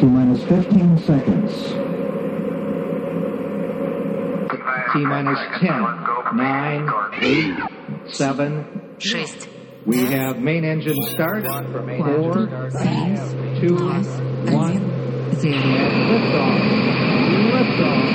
T minus 15 seconds. T minus 10, 9, 8, 7. шесть, We have main engine start. Four, two, one, zero. and liftoff. Liftoff